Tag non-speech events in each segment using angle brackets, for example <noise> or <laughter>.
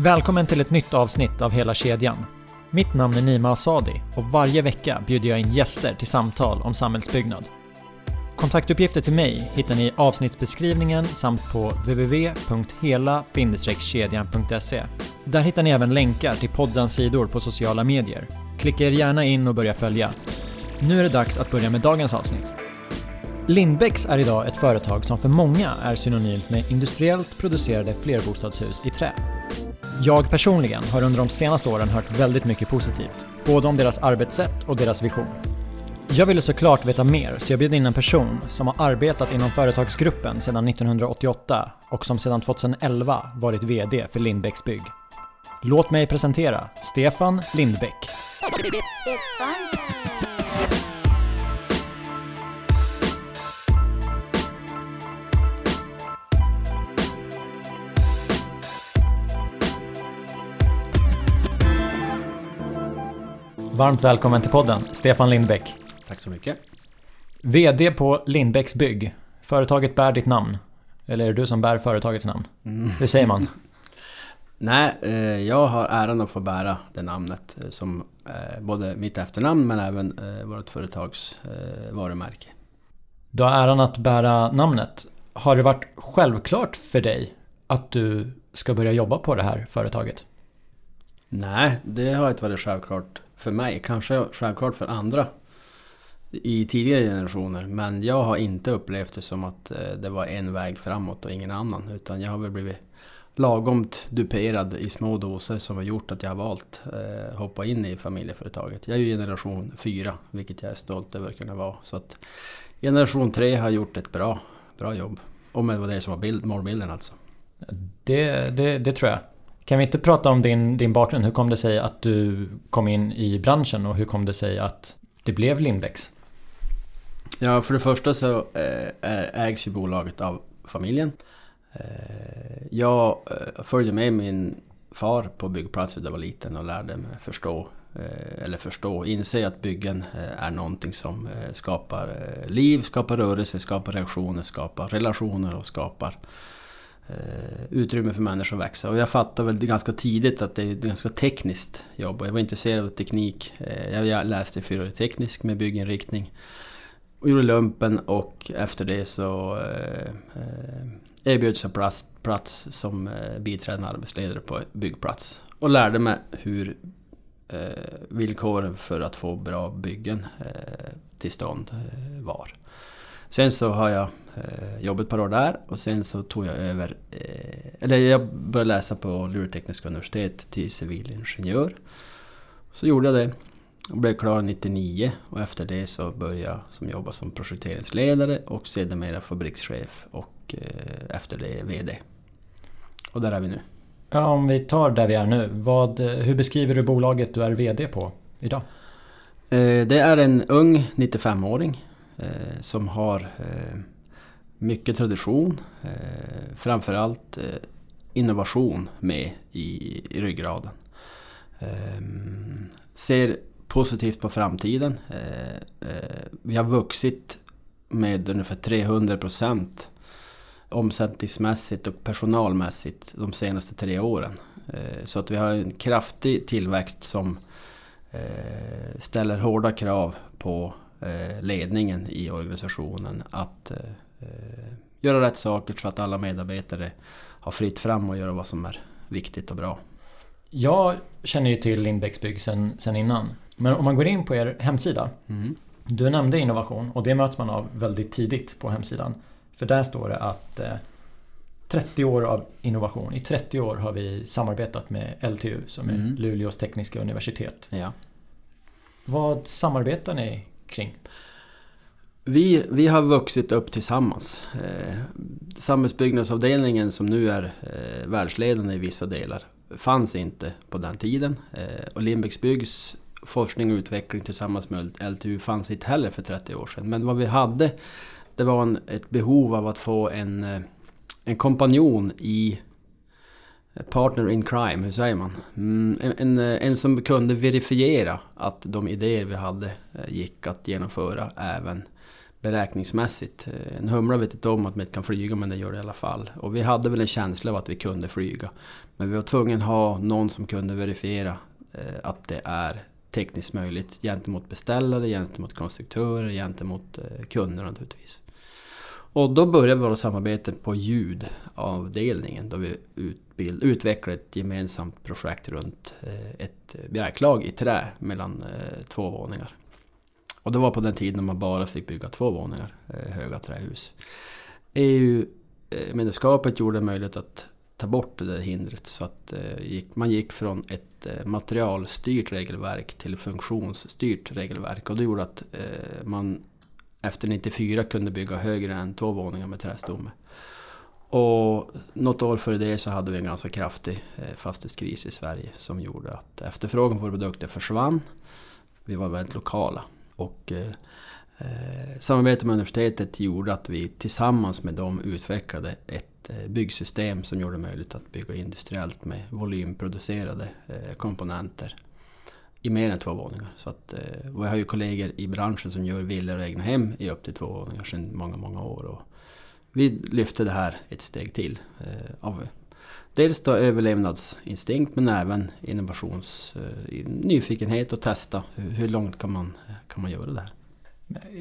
Välkommen till ett nytt avsnitt av Hela kedjan. Mitt namn är Nima Asadi och varje vecka bjuder jag in gäster till samtal om samhällsbyggnad. Kontaktuppgifter till mig hittar ni i avsnittsbeskrivningen samt på www.hela-kedjan.se. Där hittar ni även länkar till poddens sidor på sociala medier. Klicka er gärna in och börja följa. Nu är det dags att börja med dagens avsnitt. Lindbäcks är idag ett företag som för många är synonymt med industriellt producerade flerbostadshus i trä. Jag personligen har under de senaste åren hört väldigt mycket positivt, både om deras arbetssätt och deras vision. Jag ville såklart veta mer så jag bjöd in en person som har arbetat inom företagsgruppen sedan 1988 och som sedan 2011 varit VD för Lindbäcks bygg. Låt mig presentera Stefan Lindbäck. Varmt välkommen till podden, Stefan Lindbäck. Tack så mycket. VD på Lindbäcks bygg. Företaget bär ditt namn. Eller är det du som bär företagets namn? Mm. Hur säger man? <laughs> Nej, eh, jag har äran att få bära det namnet eh, som eh, både mitt efternamn men även vårt företags varumärke. Du har äran att bära namnet. Har det varit självklart för dig att du ska börja jobba på det här företaget? Nej, det har inte varit självklart för mig. Kanske självklart för andra i tidigare generationer. Men jag har inte upplevt det som att eh, det var en väg framåt och ingen annan. Utan jag har väl blivit lagomt duperad i små doser som har gjort att jag har valt eh, hoppa in i familjeföretaget. Jag är ju generation fyra, vilket jag är stolt över att kunna vara. Så att generation tre har gjort ett bra, bra jobb. Om det var det som var bild, målbilden alltså. Det, det, det tror jag. Kan vi inte prata om din, din bakgrund? Hur kom det sig att du kom in i branschen och hur kom det sig att det blev Lindex? Ja, för det första så eh, ägs ju bolaget av familjen. Eh, jag eh, följde med min far på byggplatser när jag var liten och lärde mig förstå, eller förstå, inse att byggen är någonting som skapar liv, skapar rörelse, skapar reaktioner, skapar relationer och skapar Eh, utrymme för människor att växa. Och jag fattade väl ganska tidigt att det är ett ganska tekniskt jobb och jag var intresserad av teknik. Eh, jag läste fyraårig teknisk med bygginriktning och gjorde lumpen och efter det så eh, erbjöds jag plats, plats som eh, biträdande arbetsledare på byggplats. Och lärde mig hur eh, villkoren för att få bra byggen eh, till stånd eh, var. Sen så har jag eh, jobbat ett par år där och sen så tog jag över... Eh, eller jag började läsa på Luleå Tekniska Universitet till civilingenjör. Så gjorde jag det och blev klar 99 och efter det så började jag som jobba som projekteringsledare och sedermera fabrikschef och Eh, efter det VD. Och där är vi nu. Ja, om vi tar där vi är nu. Vad, hur beskriver du bolaget du är VD på idag? Eh, det är en ung 95-åring eh, Eh, som har eh, mycket tradition. Eh, framförallt innovation med i ryggraden. Ser positivt på framtiden. Vi har vuxit med ungefär 300 procent omsättningsmässigt och personalmässigt de senaste tre åren. Så att vi har en kraftig tillväxt som ställer hårda krav på ledningen i organisationen att göra rätt saker så att alla medarbetare har fritt fram och göra vad som är viktigt och bra. Jag känner ju till Lindbäcksbygg sen, sen innan. Men om man går in på er hemsida. Mm. Du nämnde innovation och det möts man av väldigt tidigt på hemsidan. För där står det att eh, 30 år av innovation. I 30 år har vi samarbetat med LTU som är mm. Luleås tekniska universitet. Ja. Vad samarbetar ni kring? Vi, vi har vuxit upp tillsammans. Eh, samhällsbyggnadsavdelningen som nu är eh, världsledande i vissa delar fanns inte på den tiden. Eh, och Lindbäcksbyggs forskning och utveckling tillsammans med LTU fanns inte heller för 30 år sedan. Men vad vi hade det var en, ett behov av att få en, eh, en kompanjon i Partner in crime, hur säger man? Mm, en, en, eh, en, som kunde verifiera att de idéer vi hade eh, gick att genomföra även beräkningsmässigt. Eh, en humla vet inte om att man inte kan flyga men det gör det i alla fall. Och vi hade väl en känsla av att vi kunde flyga. Men vi var tvungna att ha någon som kunde verifiera att det är tekniskt möjligt gentemot beställare, gentemot konstruktörer, gentemot kunder naturligtvis. Och då började vårt samarbete på ljudavdelningen då vi bild, utveckla ett gemensamt projekt runt eh, ett bjälklag i trä mellan eh, två våningar. Och det var på den tiden man bara fick bygga två våningar eh, höga trähus. EU-medlemskapet gjorde det möjligt att ta bort det där hindret så att man gick från ett materialstyrt regelverk till funktionsstyrt regelverk. Och det gjorde att man efter 94 kunde bygga högre än två våningar med trästomme. Och något år före det så hade vi en ganska kraftig eh, fastighetskris i Sverige som gjorde att efterfrågan på våra produkter försvann. Vi var väldigt lokala. Och eh, eh samarbetet med universitetet gjorde att vi tillsammans med dem utvecklade ett eh, byggsystem som gjorde det möjligt att bygga industriellt med volymproducerade eh, komponenter i mer än två våningar. Så att, eh, vi har ju kollegor i branschen som gör villor och egna hem i upp till två våningar sedan många, många år. Och vi lyfte det här ett steg till. Eh, av dels då överlevnadsinstinkt men även innovations eh, nyfikenhet och testa hur, hur långt kan man kan man göra det här.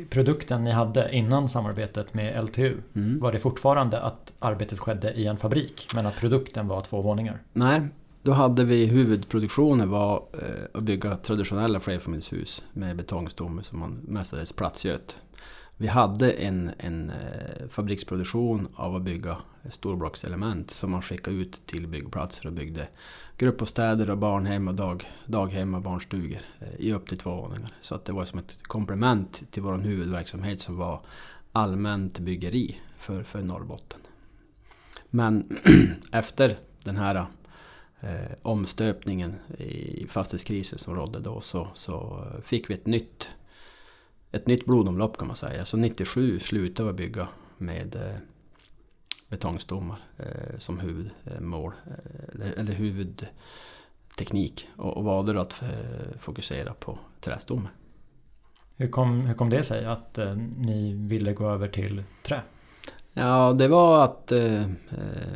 Produkten ni hade innan samarbetet med LTU, mm. var det fortfarande att arbetet skedde i en fabrik men att produkten var två våningar? Nej, då hade vi huvudproduktionen var eh, att bygga traditionella flerfamiljshus med betongstomme som man mestadels platsgöt. Vi hade en, en eh, fabriksproduktion av att bygga storblockselement som man skickade ut till byggplatser och byggde gruppbostäder och barnhem och dag, daghem och barnstugor eh, i upp till två våningar. Så att det var som ett komplement till vår huvudverksamhet som var allmänt byggeri för, för Norrbotten. Men <clears throat> efter den här eh, omstöpningen i fastighetskrisen som rådde då så, så fick vi ett nytt ett nytt blodomlopp kan man säga. Så 97 slutade vi bygga med eh, betongstommar eh, som huvudmål, eh, eller huvudteknik. Och, valde att fokusera på trästomme. Hur kom, hur kom det sig att ni ville gå över till trä? Ja, det var att eh,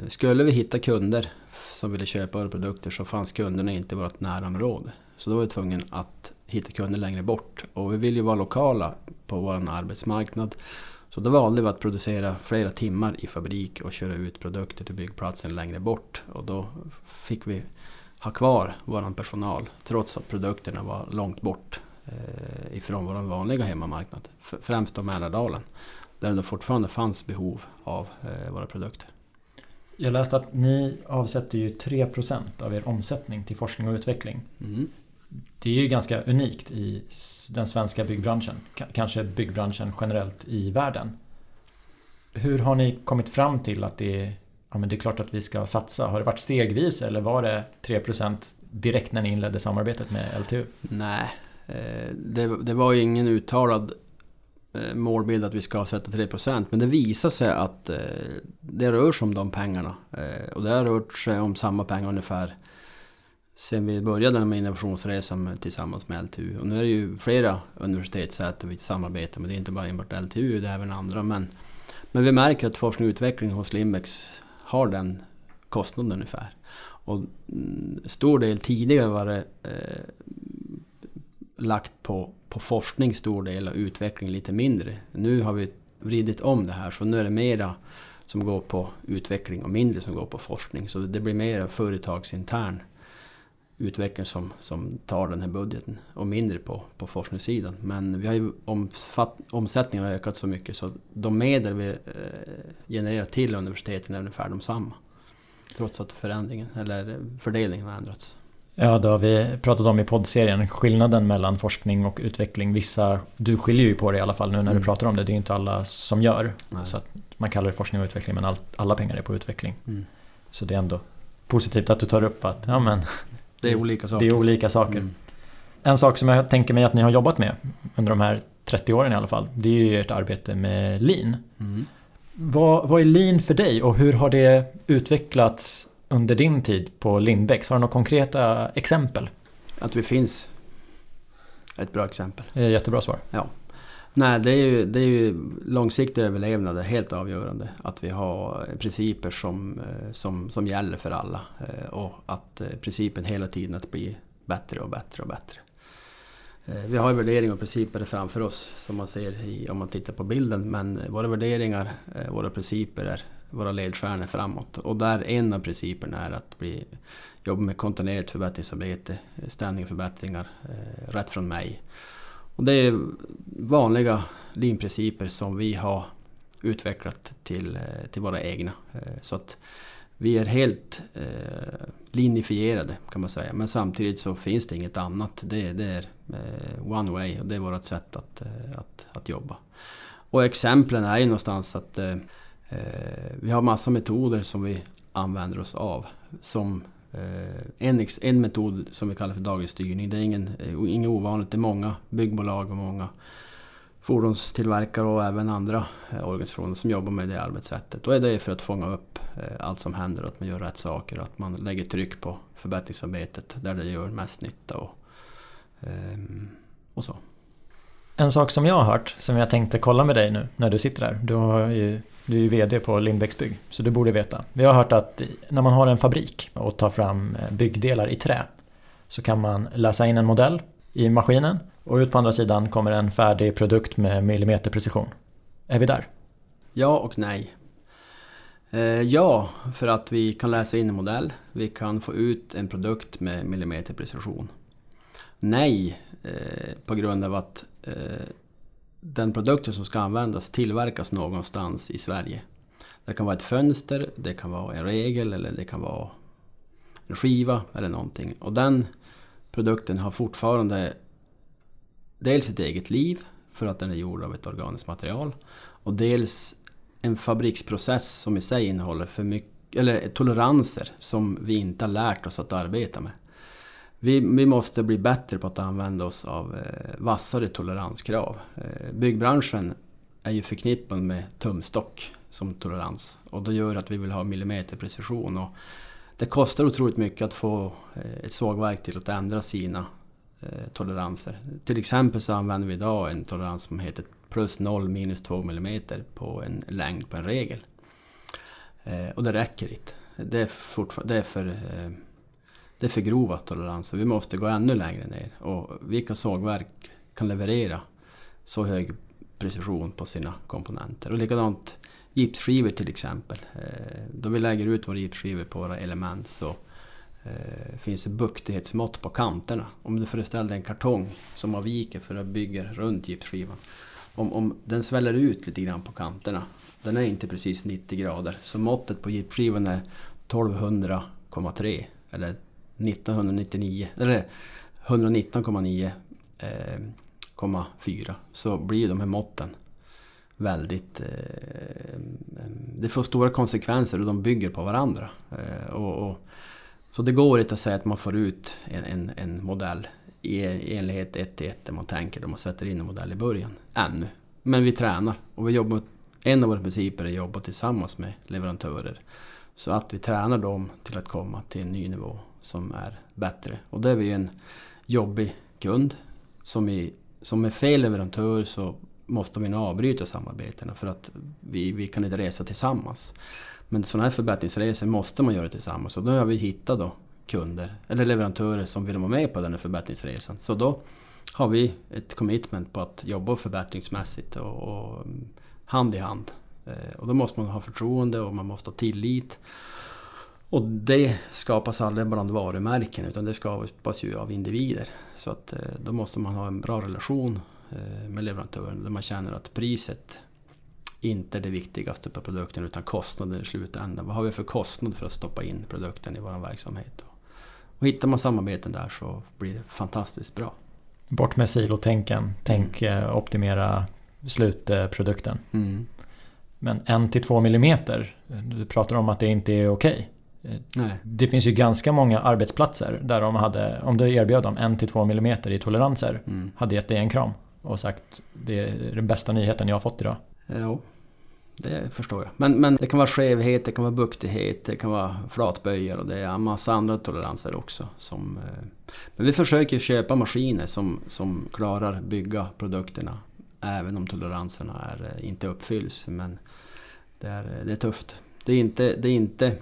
skulle vi hitta kunder som ville köpa våra produkter så fanns kunderna inte i vårt närområde. Så då var vi tvungna att hitta kunder längre bort. Och vi vill ju vara lokala på vår arbetsmarknad. Så då valde vi att producera flera timmar i fabrik och köra ut produkter till byggplatsen längre bort. Och då fick vi ha kvar vår personal trots att produkterna var långt bort eh, ifrån vår vanliga hemmamarknad. Främst då Mälardalen. Där det fortfarande fanns behov av eh, våra produkter. Jag läste att ni avsätter ju 3% av er omsättning till forskning och utveckling. Mm det är ju ganska unikt i den svenska byggbranschen. Kanske byggbranschen generellt i världen. Hur har ni kommit fram till att det är, ja, men det är klart att vi ska satsa? Har det varit stegvis eller var det 3% direkt när ni inledde samarbetet med LTU? Nej, eh, det, det var ju ingen uttalad eh, målbild att vi ska avsätta 3% men det visar sig att eh, det rör sig om de pengarna. Och det har rört sig om samma pengar ungefär sen vi började med innovationsresan tillsammans med LTU. Och nu är det ju flera universitetssäten vi samarbetar med. Det är inte bara enbart LTU, det är även andra. Men, men vi märker att forskning och utveckling hos Limbex har den kostnaden ungefär. Och mm, stor del tidigare var det eh, lagt på, på forskning stor del och utveckling lite mindre. Nu har vi vridit om det här så nu är det mera som går på utveckling och mindre som går på forskning. Så det blir mer företagsintern utveckling som, som tar den här budgeten och mindre på, på forskningssidan. Men vi har ju omfatt, omsättningen har ökat så mycket så de medel vi eh, genererar till universiteten är ungefär de samma. Trots att förändringen, eller fördelningen har ändrats. Ja, det har vi pratat om i poddserien. Skillnaden mellan forskning och utveckling. Vissa, du skiljer ju på det i alla fall nu när mm. du pratar om det. Det är inte alla som gör. Nej. Så att man kallar det forskning och utveckling men all, alla pengar är på utveckling. Mm. Så det är ändå positivt att du tar upp att ja, men, det är olika saker. Det är olika saker. Mm. En sak som jag tänker mig att ni har jobbat med under de här 30 åren i alla fall. Det är ju ert arbete med lean. Mm. Vad, vad är lean för dig och hur har det utvecklats under din tid på Lindbäcks? Har du några konkreta exempel? Att vi finns. Ett bra exempel. Jättebra svar. Ja. Nej, det är ju, det är ju långsiktig överlevnad är helt avgörande. Att vi har principer som, eh, som, som gäller för alla. Eh, och att eh, principen hela tiden att bli bättre och bättre och bättre. Vi har värderingar och principer framför oss som man ser i, om man tittar på bilden. Men våra värderingar, våra principer är våra ledstjärnor framåt. Och där en av principerna är att bli, jobba med kontinuerligt förbättringsarbete, ständiga förbättringar, rätt från mig. Och det är vanliga linprinciper som vi har utvecklat till, eh, till våra egna. Eh, så att vi är helt eh, linifierade kan man säga. Men samtidigt så finns det inget annat. Det, det är eh, one way och det är vårt sätt att, eh, att, att jobba. Och exemplen är ju någonstans att eh, vi har massa metoder som vi använder oss av. Som Eh, en, en metod som vi kallar för daglig styrning, det är ingen, eh, inget ovanligt. Det är många byggbolag och många fordonstillverkare och även andra eh, organisationer som jobbar med det arbetssättet. Och det är för att fånga upp allt som händer, att man gör rätt saker, att man lägger tryck på förbättringsarbetet där det gör mest nytta och, ehm, och så. En sak som jag har hört, som jag tänkte kolla med dig nu när du sitter där. Du, har ju, du är ju VD på Lindbäcksbygg, så du borde veta. Vi har hört att när man har en fabrik och tar fram eh, byggdelar i trä så kan man läsa in en modell i maskinen och ut på andra sidan kommer en färdig produkt med millimeterprecision. Är vi där? Ja och nej. Eh, ja, för att vi kan läsa in en modell. Vi kan få ut en produkt med millimeterprecision. Nej, eh, på grund av att Eh, den produkten som ska användas tillverkas någonstans i Sverige. Det kan vara ett fönster, det kan vara en regel eller det kan vara en skiva eller någonting. Och den produkten har fortfarande dels ett eget liv för att den är gjord av ett organiskt material och dels en fabriksprocess som i sig innehåller för mycket, eller toleranser som vi inte har lärt oss att arbeta med. Vi, vi måste bli bättre på att använda oss av eh, vassare toleranskrav. Eh, byggbranschen är ju förknippad med tumstock som tolerans och det gör att vi vill ha millimeterprecision. Och det kostar otroligt mycket att få eh, ett sågverk till att ändra sina eh, toleranser. Till exempel så använder vi idag en tolerans som heter plus 0 minus 2 millimeter på en längd på en regel. Eh, och det räcker inte. Det är, det är för eh, det är för grova toleranser. Vi måste gå ännu längre ner. Och vilka sågverk kan leverera så hög precision på sina komponenter? Och likadant gipsskivor till exempel. Eh, då vi lägger ut våra gipsskivor på våra element så eh, finns det buktighetsmått på kanterna. Om du föreställer dig en kartong som avviker för att bygga runt gipsskivan. Om, om den sväller ut lite grann på kanterna, den är inte precis 90 grader, så måttet på gipsskivan är 1200,3 eller 1999, eller 119,9,4 eh, så blir de här måtten väldigt... Eh, det får stora konsekvenser och de bygger på varandra. Eh, och, och, så det går inte att säga att man får ut en, en, en modell i, i enlighet 1 till 1 där man tänker då man sätter in en modell i början. Ännu. Men vi tränar och vi jobbar, en av våra principer är att jobba tillsammans med leverantörer. Så att vi tränar dem till att komma till en ny nivå som är bättre. Och då är vi en jobbig kund. Som, i, som med fel leverantör så måste vi nog avbryta samarbetena för att vi, vi kan inte resa tillsammans. Men sådana här förbättringsresor måste man göra tillsammans och då har vi hittat då kunder eller leverantörer som vill vara med på den här förbättringsresan. Så då har vi ett commitment på att jobba förbättringsmässigt och, och hand i hand. Eh, och då måste man ha förtroende och man måste ha tillit. Och det skapas aldrig bland varumärken utan det skapas ju av individer. Så att eh, då måste man ha en bra relation eh, med leverantören där man känner att priset inte är det viktigaste på produkten utan kostnaden i slutändan. Vad har vi för kostnad för att stoppa in produkten i vår verksamhet? Och hittar man samarbeten där så blir det fantastiskt bra. Bort med silotänken, tänk mm. Optimera slutprodukten. Mm. Men 1-2 millimeter, du pratar om att det inte är okej. Okay. Nej. Det finns ju ganska många arbetsplatser där de hade, om du erbjöd dem 1-2 mm i toleranser, mm. hade gett dig en kram och sagt det är den bästa nyheten jag har fått idag. Jo, det förstår jag. Men, men det kan vara skevhet, det kan vara buktighet, det kan vara flatböjar och det är en massa andra toleranser också. Som, eh, men vi försöker köpa maskiner som, som klarar bygga produkterna även om toleranserna är, eh, inte uppfylls. Men det är, eh, det är tufft. Det är inte, det är inte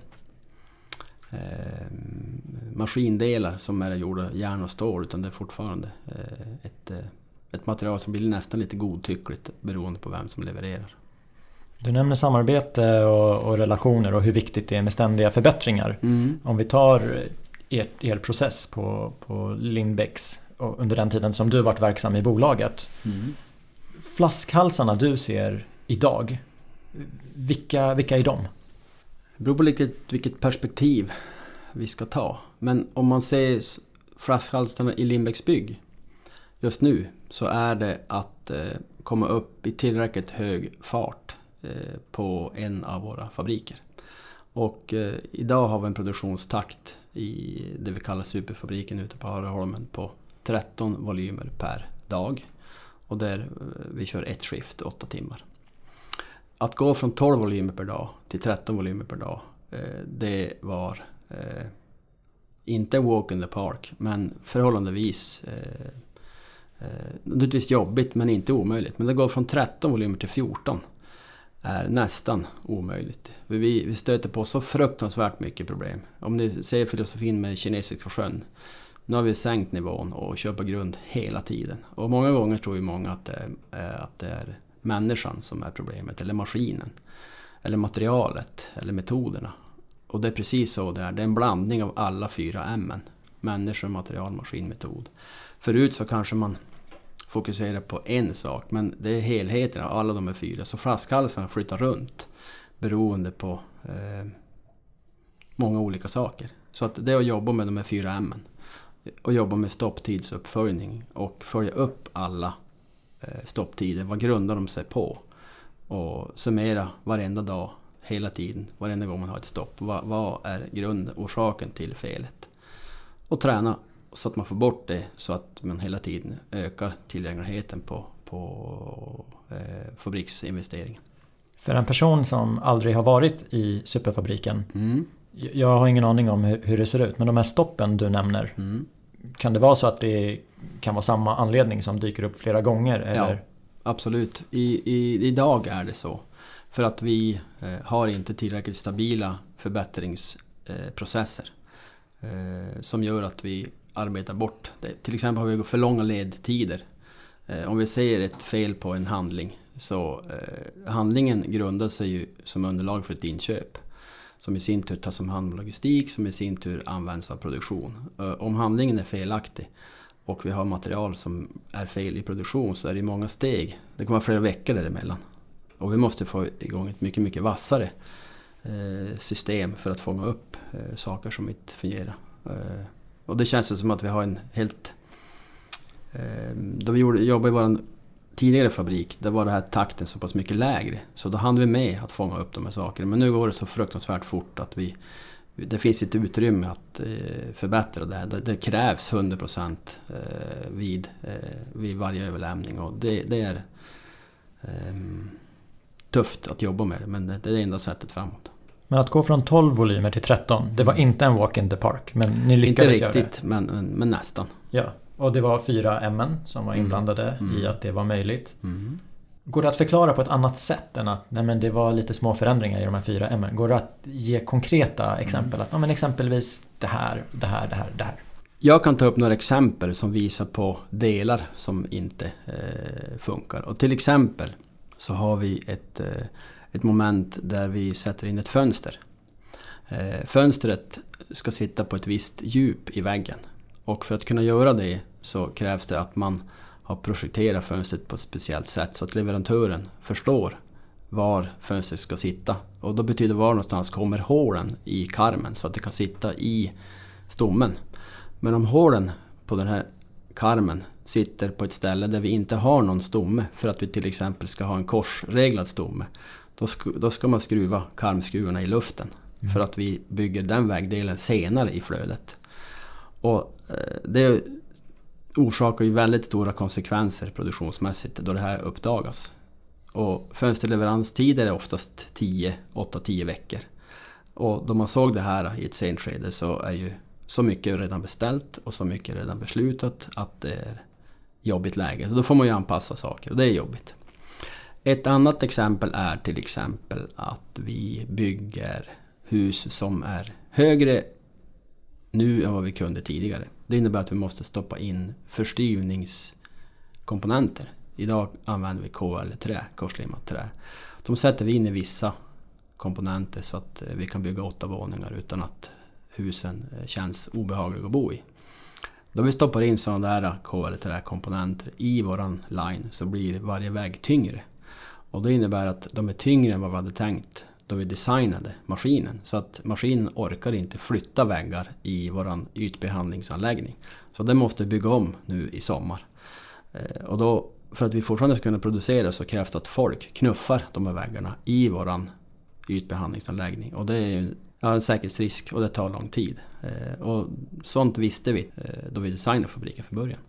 eh, maskindelar som är gjorda järn och stål utan det är fortfarande eh, ett, ett material som blir nästan lite godtyckligt beroende på vem som levererar. Du nämner samarbete och, och, relationer och hur viktigt det är med ständiga förbättringar. Mm. Om vi tar er, er process på, på Lindbäcks under den tiden som du varit verksam i bolaget. Mm. Flaskhalsarna du ser idag, vilka, vilka är de? Det beror på vilket, vilket perspektiv vi ska ta. Men om man ser flaskhalsarna i Lindbäcks bygg just nu så är det att eh, komma upp i tillräckligt hög fart eh, på en av våra fabriker. Och eh, idag har vi en produktionstakt i det vi kallar superfabriken ute på Harreholmen på 13 volymer per dag. Och där vi kör ett skift, 8 timmar. Att gå från 12 volymer per dag till 13 volymer per dag, eh, det var eh, inte walk in the park, men förhållandevis eh, eh, naturligtvis jobbigt men inte omöjligt. Men det går från 13 volymer till 14 är nästan omöjligt. Vi, vi stöter på så fruktansvärt mycket problem. Om ni ser filosofin med kinesiska sjön. Nu har vi sänkt nivån och kör på grund hela tiden. Och många gånger tror ju många att det, är, att det är människan som är problemet, eller maskinen. Eller materialet, eller metoderna. Och det är precis så det är. Det är en blandning av alla fyra M. Människa, material, maskin, metod. Förut så kanske man fokuserar på en sak, men det är helheten av alla de här fyra. Så flaskhalsarna flyttar runt beroende på eh, många olika saker. Så att det är att jobba med de här fyra M och jobba med stopptidsuppföljning och följa upp alla stopptider. Vad grundar de sig på? Och summera varenda dag, hela tiden, varenda gång man har ett stopp. Vad, vad är grundorsaken till felet? Och träna så att man får bort det så att man hela tiden ökar tillgängligheten på, på eh, fabriksinvesteringen. För en person som aldrig har varit i superfabriken mm. Jag har ingen aning om hur, det ser ut men de här stoppen du nämner mm. Kan det vara så att det kan vara samma anledning som dyker upp flera gånger? Eller? Ja, absolut. I, i, idag är det så. För att vi eh, har inte tillräckligt stabila förbättringsprocesser. Eh, som gör att vi arbetar bort det. Till exempel har vi för långa ledtider. Eh, om vi ser ett fel på en handling så handlingen grundar sig ju som underlag för ett inköp som i sin tur tas om hand av logistik som i sin tur används av produktion. Eh, om handlingen är felaktig och vi har material som är fel i produktion så är det många steg. Det kan vara flera veckor däremellan. Och vi måste få igång ett mycket, mycket vassare eh, system för att fånga upp eh, saker som inte fungerar. Och det känns som att vi har en helt... Då vi jobbade i vår tidigare fabrik, där var det här takten så pass mycket lägre. Så då hann vi med att fånga upp de här sakerna. Men nu går det så fruktansvärt fort att vi... Det finns inte utrymme att eh, förbättra det här. Det, det krävs 100% eh, vid, eh, vid varje överlämning och det, det är ehm, tufft att jobba med det, men det, det är det enda sättet framåt. Men att gå från 12 volymer till 13, det var mm. inte en walk in the park, men ni lyckades Inte riktigt, men, men, men nästan. Ja. Och det var fyra M som var mm. inblandade mm. i att det var möjligt. Mm. Går det att förklara på ett annat sätt än att nej men det var lite små förändringar i de här fyra M? Går det att ge konkreta exempel? Mm. Att, ja, men exempelvis det här, det här, det här, det här. Jag kan ta upp några exempel som visar på delar som inte eh, funkar. Och till exempel så har vi ett, eh, ett moment där vi sätter in ett fönster. Eh, fönstret ska sitta på ett visst djup i väggen. Och för att kunna göra det så krävs det att man har projekterat fönstret på ett speciellt sätt så att leverantören förstår var fönstret ska sitta. Och då betyder var någonstans kommer hålen i karmen så att det kan sitta i stommen. Men om hålen på den här karmen sitter på ett ställe där vi inte har någon stomme för att vi till exempel ska ha en korsreglad stomme. Då ska, då ska man skruva karmskruvarna i luften mm. för att vi bygger den vägdelen senare i flödet. Och eh, det orsakar ju väldigt stora konsekvenser produktionsmässigt då det här uppdagas. Och fönsterleveranstider är oftast 10, 8-10 veckor. Och då man såg det här i ett sent skede så är ju så mycket redan beställt och så mycket redan beslutat att det är jobbigt läge. Så då får man ju anpassa saker och det är jobbigt. Ett annat exempel är till exempel att vi bygger hus som är högre nu än vad vi kunde tidigare. Det innebär att vi måste stoppa in förstyvningskomponenter. Idag använder vi KL-trä, korslimmat trä. De sätter vi in i vissa komponenter så att eh, vi kan bygga åtta våningar utan att husen eh, känns obehagliga att bo i. Då vi stoppar in sådana där eh, KL-träkomponenter i våran line så blir varje vägg tyngre. Och det innebär att de är tyngre än vad vi hade tänkt då vi designade maskinen. Så att maskinen orkar inte flytta väggar i våran ytbehandlingsanläggning. Så det måste vi bygga om nu i sommar. Eh, och då, för att vi fortfarande ska kunna producera så krävs det att folk knuffar de här väggarna i våran ytbehandlingsanläggning. Och det är ja, en säkerhetsrisk och det tar lång tid. Eh, och sånt visste vi eh, då vi designade fabriken från början.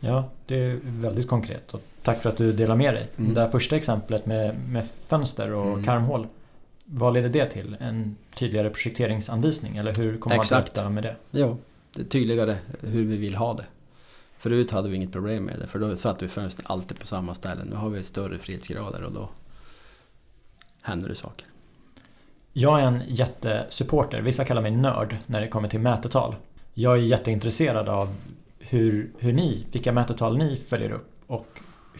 Ja, det är väldigt konkret och tack för att du delar med dig. Mm. Det här första exemplet med, med fönster och mm. karmhål. Vad leder det till? En tydligare projekteringsanvisning eller hur kommer Exakt. man att beakta med det? Ja, det är tydligare hur vi vill ha det. Förut hade vi inget problem med det för då satte vi fönstret alltid på samma ställe. Nu har vi större frihetsgrader och då händer det saker. Jag är en jättesupporter, vissa kallar mig nörd när det kommer till mätetal. Jag är jätteintresserad av hur, hur ni, vilka mätetal ni följer upp och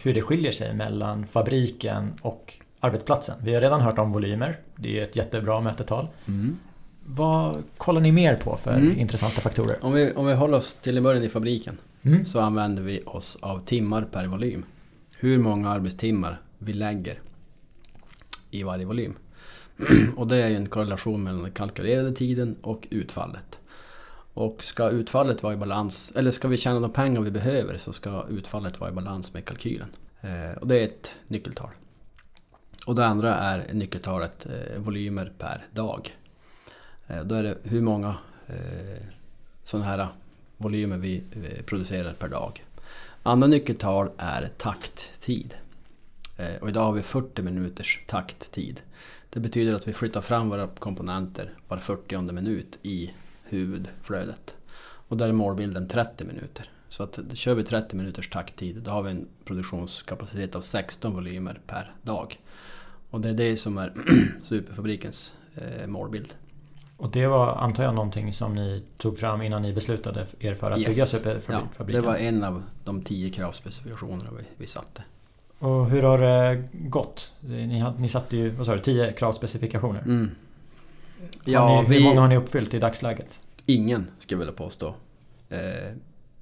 hur det skiljer sig mellan fabriken och arbetsplatsen. Vi har redan hört om volymer, det är ett jättebra mätetal. Mm. Vad kollar ni mer på för mm. intressanta faktorer? Om vi, om vi håller oss till i början i fabriken mm. så använder vi oss av timmar per volym. Hur många arbetstimmar vi lägger i varje volym. <clears throat> och det är en korrelation mellan den kalkylerade tiden och utfallet. Och ska utfallet vara i balans, eller ska vi tjäna de pengar vi behöver så ska utfallet vara i balans med kalkylen. Eh, och det är ett nyckeltal. Och det andra är nyckeltalet eh, volymer per dag. Eh, då är det hur många eh, sådana här volymer vi eh, producerar per dag. Andra nyckeltal är takttid. Eh, och idag har vi 40 minuters takttid. Det betyder att vi flyttar fram våra komponenter var 40 minut i huvudflödet. Och där är målbilden 30 minuter. Så att kör vi 30 minuters takttid då har vi en produktionskapacitet av 16 volymer per dag. Och det är det som är <clears throat> superfabrikens eh, målbild. Och det var, antar jag, någonting som ni tog fram innan ni beslutade er för att yes. bygga superfabriken? Ja, det var en av de tio kravspecifikationerna vi, vi satte. Och hur har det gått? Ni, ni satte ju, vad sa du, 10 kravspecifikationer. Mm. Ja, ni, hur många har ni uppfyllt i dagsläget? Ingen, ska jag vilja påstå. Eh,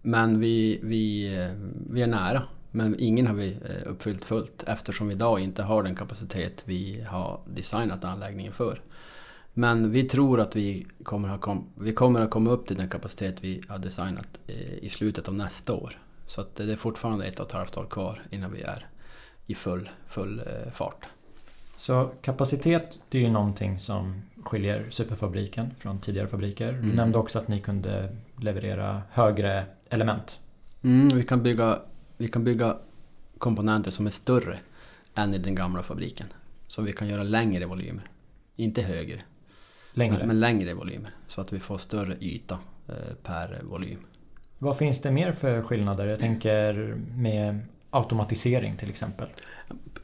men vi, vi, eh, vi är nära. Men ingen har vi eh, uppfyllt fullt eftersom vi idag inte har den kapacitet vi har designat anläggningen för. Men vi tror att vi kommer, att kom, vi kommer att komma upp till den kapacitet vi har designat i slutet av nästa år. Så att det är fortfarande ett och ett halvt år kvar innan vi är i full, full eh, fart. Så kapacitet, det är ju någonting som skiljer Superfabriken från tidigare fabriker. Du mm. nämnde också att ni kunde leverera högre element. Mm, vi, kan bygga, vi kan bygga komponenter som är större än i den gamla fabriken. Så vi kan göra längre volymer. Inte högre. Längre. Men, men längre volymer. Så att vi får större yta eh, per volym. Vad finns det mer för skillnader? Jag tänker med automatisering till exempel?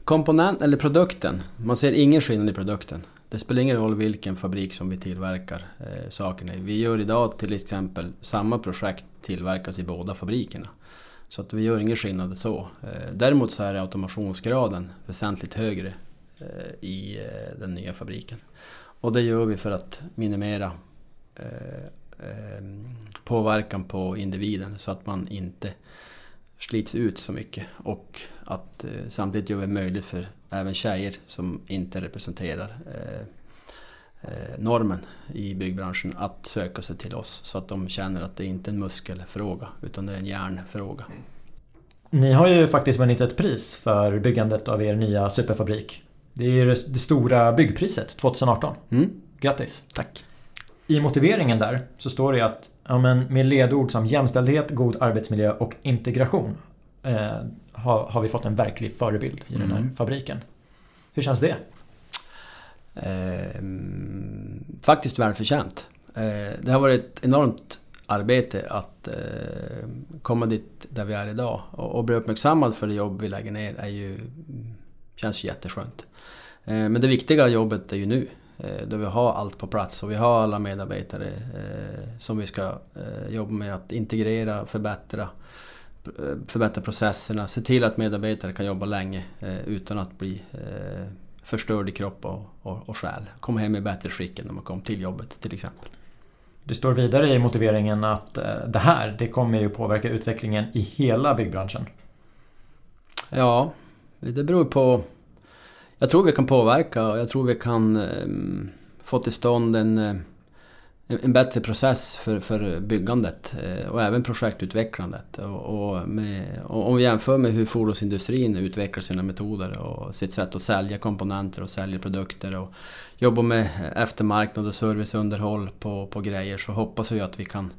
Komponent eller produkten. Man ser ingen skillnad i produkten. Det spelar ingen roll vilken fabrik som vi tillverkar eh, sakerna i. Vi gör idag till exempel samma projekt tillverkas i båda fabrikerna. Så att vi gör ingen skillnad så. Eh, däremot så är automationsgraden väsentligt högre eh, i eh, den nya fabriken. Och det gör vi för att minimera påverkan på individen så att man inte slits ut så mycket och att samtidigt gör vi möjligt för även tjejer som inte representerar normen i byggbranschen att söka sig till oss så att de känner att det inte är en muskelfråga utan det är en hjärnfråga. Ni har ju faktiskt vunnit ett pris för byggandet av er nya superfabrik. Det är det stora byggpriset 2018. Mm. Grattis! Tack! I motiveringen där så står det att ja, men med ledord som jämställdhet, god arbetsmiljö och integration eh, har, har, vi fått en verklig förebild i mm. den här mm. fabriken. Hur känns det? Eh, faktiskt välförtjänt. Eh, det har varit ett enormt arbete att eh, komma dit där vi är idag. Och, och bli uppmärksammad för det jobb vi lägger ner är ju, mm, känns jätteskönt. Eh, men det viktiga jobbet är ju nu. Eh, då vi har allt på plats och vi har alla medarbetare eh, som vi ska eh, jobba med att integrera, förbättra, eh, förbättra processerna, se till att medarbetare kan jobba länge eh, utan att bli eh, förstörd i kropp och, och, och själ. Komma hem i bättre skick än när man kom till jobbet till exempel. Det står vidare i motiveringen att det här det kommer ju påverka utvecklingen i hela byggbranschen. Ja, det beror på jag tror vi kan påverka och jag tror vi kan eh, få till stånd en, eh, en bättre process för, för byggandet eh, och även projektutvecklandet. Och, och, med, och om vi jämför med hur fordonsindustrin utvecklar sina metoder och sitt sätt att sälja komponenter och sälja produkter och jobba med eftermarknad och serviceunderhåll på, på grejer så hoppas vi att vi kan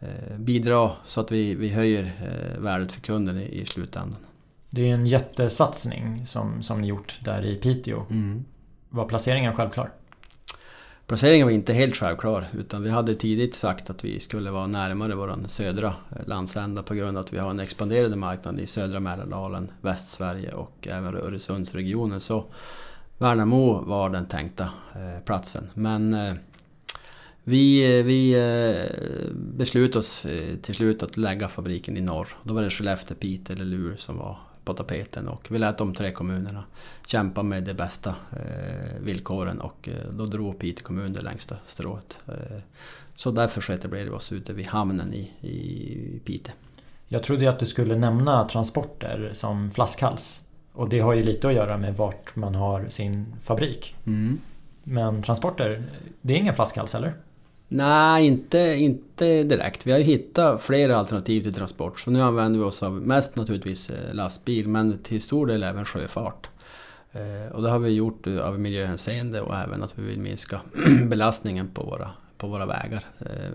eh, bidra så att vi, vi höjer eh, värdet för kunden i, i slutändan. Det är en jättesatsning som, som ni gjort där i Piteå. Mm. Var placeringen självklar? Placeringen var inte helt självklar utan vi hade tidigt sagt att vi skulle vara närmare vår södra eh, landsända på grund av att vi har en expanderande marknad i södra Mälardalen, Västsverige och även Öresundsregionen. Så Värnamo var den tänkta eh, platsen. Men eh, vi, vi beslutade oss till slut att lägga fabriken i norr. Då var det Skellefteå, Piteå eller Luleå som var på tapeten och vi lät de tre kommunerna kämpa med de bästa eh, villkoren och eh, då drog Piteå kommun det längsta strået. Eh, så därför etablerade vi oss ute vid hamnen i, i Piteå. Jag trodde att du skulle nämna transporter som flaskhals. Och det har ju lite att göra med vart man har sin fabrik. Mm. Men transporter, det är ingen flaskhals eller? Nej, inte, inte direkt. Vi har ju hittat flera alternativ till transport. Så nu använder vi oss av mest naturligtvis eh, lastbil, men till stor del även sjöfart. Eh, och det har vi gjort eh, av miljöhänseende och även att vi vill minska <clears throat> belastningen på våra, på våra vägar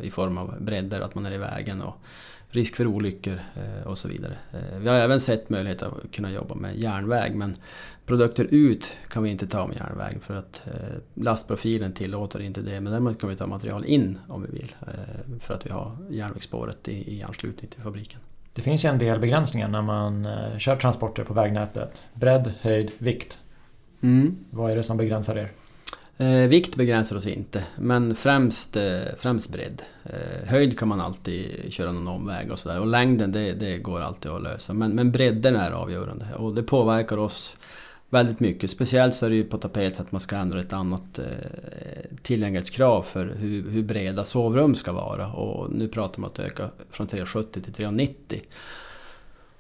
i form av bredder, att man är i vägen och risk för olyckor och så vidare. Vi har även sett möjlighet att kunna jobba med järnväg men produkter ut kan vi inte ta med järnväg för att eh, lastprofilen tillåter inte det. Men däremot kan vi ta material in om vi vill eh, för att vi har järnvägsspåret i, anslutning till fabriken. Det finns ju en del begränsningar när man eh, kör transporter på vägnätet. Bredd, höjd, vikt. Mm. Vad är det som begränsar er? Eh, vikt begränsar oss inte, men främst, eh, främst bredd. Eh, höjd kan man alltid köra någon omväg och sådär. Och längden, det, det går alltid att lösa. Men, men bredden är avgörande och det påverkar oss väldigt mycket. Speciellt så är det ju på tapet att man ska ändra ett annat eh, tillgänglighetskrav för hur, hur, breda sovrum ska vara. Och nu pratar man om att öka från 370 till 390.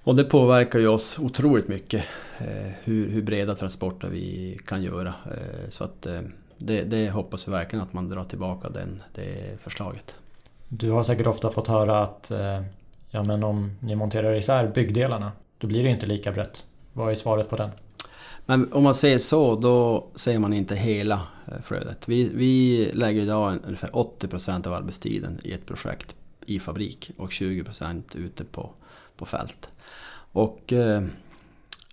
Och det påverkar ju oss otroligt mycket eh, hur, hur, breda transporter vi kan göra. Eh, så att eh, det, det, hoppas vi verkligen att man drar tillbaka den, det förslaget. Du har säkert ofta fått höra att eh, ja, men om ni monterar isär byggdelarna då blir det inte lika brett. Vad är svaret på den? Men om man säger så, då ser man inte hela eh, flödet. Vi, vi lägger idag ungefär 80% av arbetstiden i ett projekt i fabrik och 20% ute på, på fält. Och eh,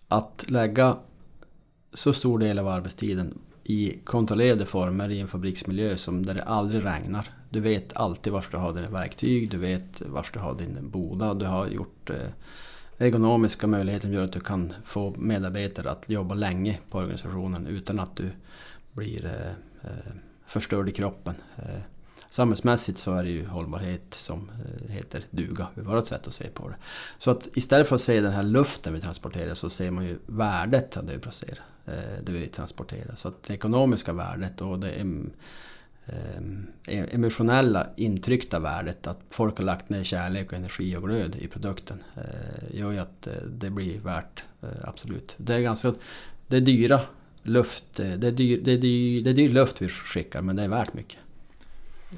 att lägga så stor del av arbetstiden i kontrollerade former i en fabriksmiljö som där det aldrig regnar. Du vet alltid var du har dina verktyg, du vet var du har din boda, du har gjort eh, ergonomiska möjligheter gör att du kan få medarbetare att jobba länge på organisationen utan att du blir eh, eh, förstörd i kroppen. Samhällsmässigt så är det ju hållbarhet som heter duga, ur vårt sätt att se på det. Så att istället för att se den här luften vi transporterar så ser man ju värdet av det vi, placerar, det vi transporterar. Så att det ekonomiska värdet och det eh, emotionella intryckta värdet, att folk har lagt ner kärlek och energi och glöd i produkten, eh, gör ju att eh, det blir värt, eh, absolut. Det är ganska, det är dyra luft, eh, det är dyr, det är dyr, det är dyr luft vi skickar men det är värt mycket.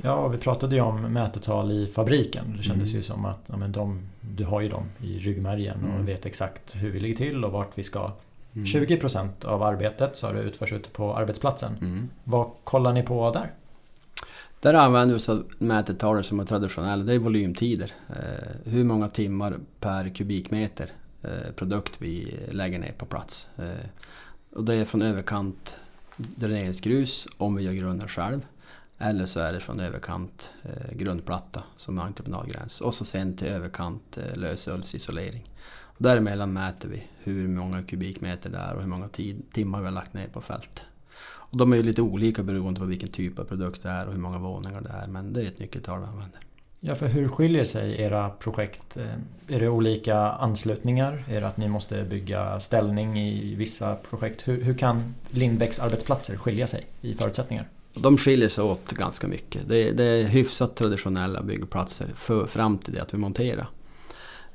Ja, vi pratade ju om mätetal i fabriken. Det kändes mm. ju som att ja, men de, du har ju dem i ryggmärgen och mm. vet exakt hur vi ligger till och vart vi ska. Mm. 20% av arbetet så har det utförs ute på arbetsplatsen. Mm. Vad kollar ni på där? Där använder vi oss av mätetalare som är traditionella, det är volymtider. Eh, hur många timmar per kubikmeter eh, produkt vi lägger ner på plats. Eh, och det är från överkant dräneringsgrus om vi gör grunden själv. Eller så är det från överkant eh, grundplatta som är entreprenadgräns och så sen till överkant eh, lösöljsisolering. Däremellan mäter vi hur många kubikmeter det är och hur många tid, timmar vi har lagt ner på fält. Och de är ju lite olika beroende på vilken typ av produkt det är och hur många våningar det är men det är ett nyckeltal vi använder. Ja, för hur skiljer sig era projekt? Eh, är det olika anslutningar? Är det att ni måste bygga ställning i vissa projekt? Hur, hur kan Lindbäcks arbetsplatser skilja sig i förutsättningar? De skiljer sig åt ganska mycket. Det, det är hyfsat traditionella byggplatser för, fram till det att vi monterar.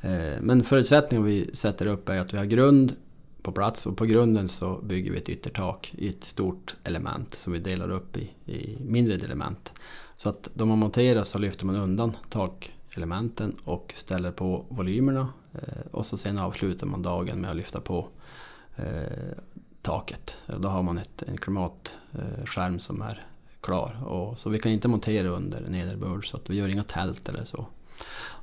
Eh, men förutsättningen vi sätter upp är att vi har grund på plats och på grunden så bygger vi ett yttertak i ett stort element som vi delar upp i, i mindre element. Så att då man monterar så lyfter man undan takelementen och ställer på volymerna eh, och så sen avslutar man dagen med att lyfta på eh, taket. Då har man ett, en klimatskärm som är klar. Och, så vi kan inte montera under nederbörd så att vi gör inga tält eller så.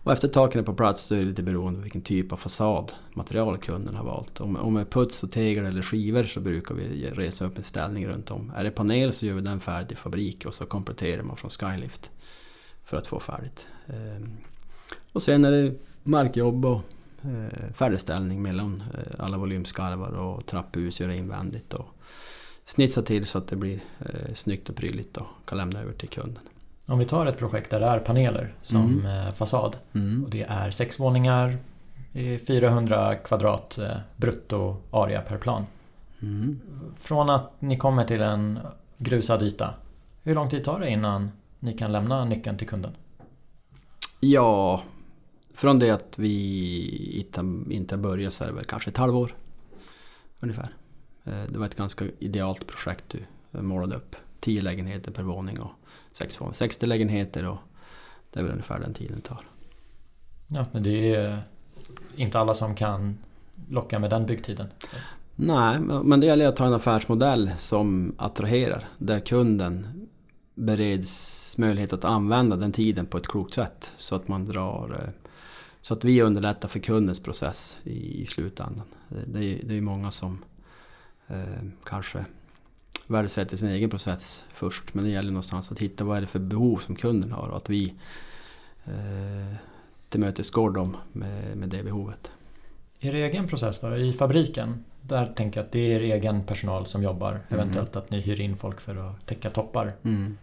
Och efter taken är på plats så är det lite beroende på vilken typ av fasadmaterial kunden har valt. Om, om det är puts och tegel eller skivor så brukar vi resa upp en ställning runt om. Är det panel så gör vi den färdig i fabrik och så kompletterar man från Skylift för att få färdigt. Ehm, och sen är det markjobb och eh, färdigställning mellan eh, alla volymskarvar och trapphus, göra invändigt och snitsa till så att det blir eh, snyggt och prydligt och kan lämna över till kunden. Om vi tar ett projekt där det är paneler som mm. Eh, fasad mm. och det är sex våningar, 400 kvadrat eh, brutto area per plan. Mm. Från att ni kommer till en grusad yta, hur lång tid tar det innan ni kan lämna nyckeln till kunden? Ja, från det att vi inte börjar så är det väl kanske ett halvår ungefär. Eh, det var ett ganska idealt projekt du målade upp. 10 lägenheter per våning och 60 lägenheter och det är väl ungefär den tiden det tar. Ja, men det är inte alla som kan locka med den byggtiden. Nej, men det gäller att ha en affärsmodell som attraherar. Där kunden bereds möjlighet att använda den tiden på ett klokt sätt. Så att man drar... Eh, så att vi underlättar för kundens process i slutändan. Det är, det är många som eh, kanske värdesätter sin egen process först. Men det gäller någonstans att hitta vad är det för behov som kunden har och att vi eh, tillmötesgår dem med, med det behovet. Er egen process då, i fabriken? Där tänker jag att det är er egen personal som jobbar. Mm. Eventuellt att ni hyr in folk för att täcka toppar. Mm.